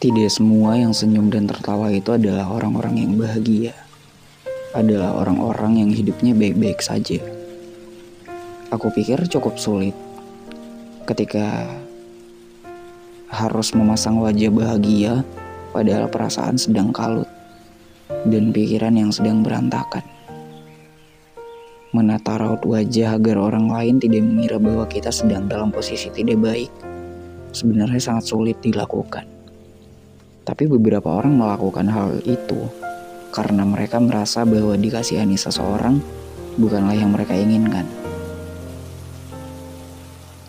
Tidak semua yang senyum dan tertawa itu adalah orang-orang yang bahagia. Adalah orang-orang yang hidupnya baik-baik saja. Aku pikir cukup sulit ketika harus memasang wajah bahagia padahal perasaan sedang kalut dan pikiran yang sedang berantakan. Menata raut wajah agar orang lain tidak mengira bahwa kita sedang dalam posisi tidak baik sebenarnya sangat sulit dilakukan. Tapi beberapa orang melakukan hal itu karena mereka merasa bahwa dikasihani seseorang bukanlah yang mereka inginkan.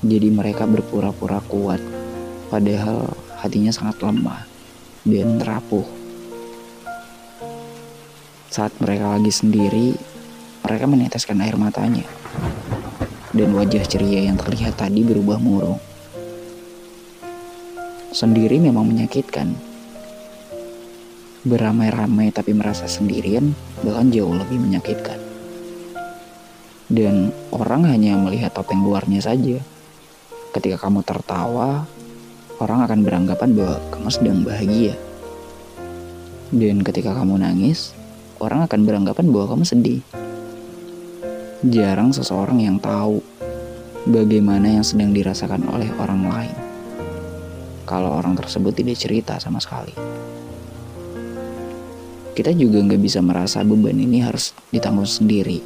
Jadi mereka berpura-pura kuat, padahal hatinya sangat lemah dan rapuh. Saat mereka lagi sendiri, mereka meneteskan air matanya. Dan wajah ceria yang terlihat tadi berubah murung. Sendiri memang menyakitkan, beramai-ramai tapi merasa sendirian bahkan jauh lebih menyakitkan. Dan orang hanya melihat topeng luarnya saja. Ketika kamu tertawa, orang akan beranggapan bahwa kamu sedang bahagia. Dan ketika kamu nangis, orang akan beranggapan bahwa kamu sedih. Jarang seseorang yang tahu bagaimana yang sedang dirasakan oleh orang lain. Kalau orang tersebut tidak cerita sama sekali kita juga nggak bisa merasa beban ini harus ditanggung sendiri.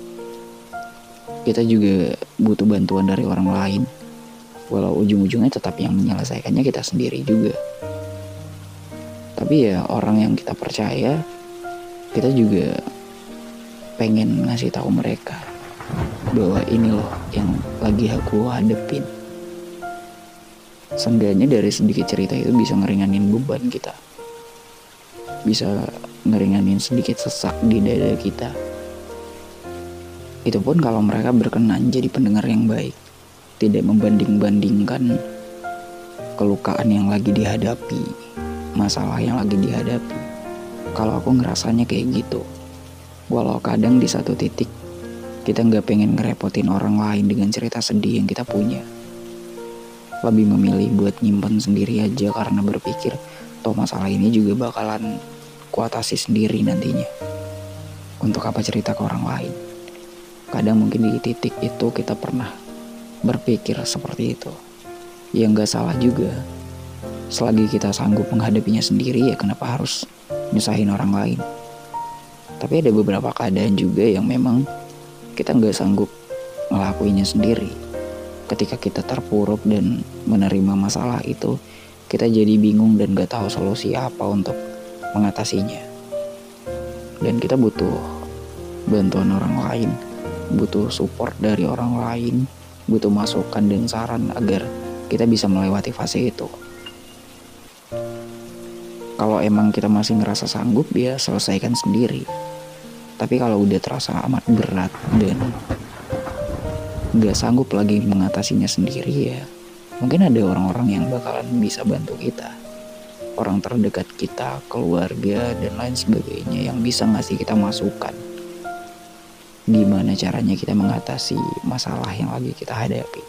Kita juga butuh bantuan dari orang lain. Walau ujung-ujungnya tetap yang menyelesaikannya kita sendiri juga. Tapi ya orang yang kita percaya, kita juga pengen ngasih tahu mereka bahwa ini loh yang lagi aku hadepin. Seenggaknya dari sedikit cerita itu bisa ngeringanin beban kita. Bisa ngeringanin sedikit sesak di dada kita. Itu pun kalau mereka berkenan jadi pendengar yang baik, tidak membanding-bandingkan kelukaan yang lagi dihadapi, masalah yang lagi dihadapi. Kalau aku ngerasanya kayak gitu, walau kadang di satu titik kita nggak pengen ngerepotin orang lain dengan cerita sedih yang kita punya. Lebih memilih buat nyimpen sendiri aja karena berpikir toh masalah ini juga bakalan kuatasi sendiri nantinya. Untuk apa cerita ke orang lain? Kadang mungkin di titik itu kita pernah berpikir seperti itu. Ya nggak salah juga. Selagi kita sanggup menghadapinya sendiri ya kenapa harus nyusahin orang lain. Tapi ada beberapa keadaan juga yang memang kita nggak sanggup ngelakuinnya sendiri. Ketika kita terpuruk dan menerima masalah itu, kita jadi bingung dan gak tahu solusi apa untuk mengatasinya. Dan kita butuh bantuan orang lain, butuh support dari orang lain, butuh masukan dan saran agar kita bisa melewati fase itu. Kalau emang kita masih ngerasa sanggup, ya selesaikan sendiri. Tapi kalau udah terasa amat berat dan gak sanggup lagi mengatasinya sendiri ya, mungkin ada orang-orang yang bakalan bisa bantu kita orang terdekat kita, keluarga, dan lain sebagainya yang bisa ngasih kita masukan. Gimana caranya kita mengatasi masalah yang lagi kita hadapi.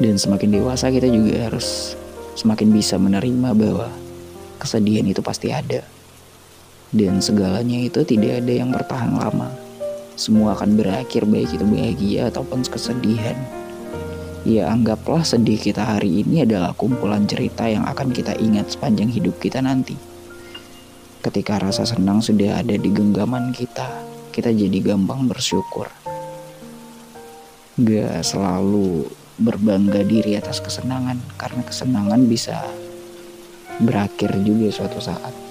Dan semakin dewasa kita juga harus semakin bisa menerima bahwa kesedihan itu pasti ada. Dan segalanya itu tidak ada yang bertahan lama. Semua akan berakhir baik itu bahagia ataupun kesedihan. Ya anggaplah sedih kita hari ini adalah kumpulan cerita yang akan kita ingat sepanjang hidup kita nanti. Ketika rasa senang sudah ada di genggaman kita, kita jadi gampang bersyukur. Gak selalu berbangga diri atas kesenangan, karena kesenangan bisa berakhir juga suatu saat.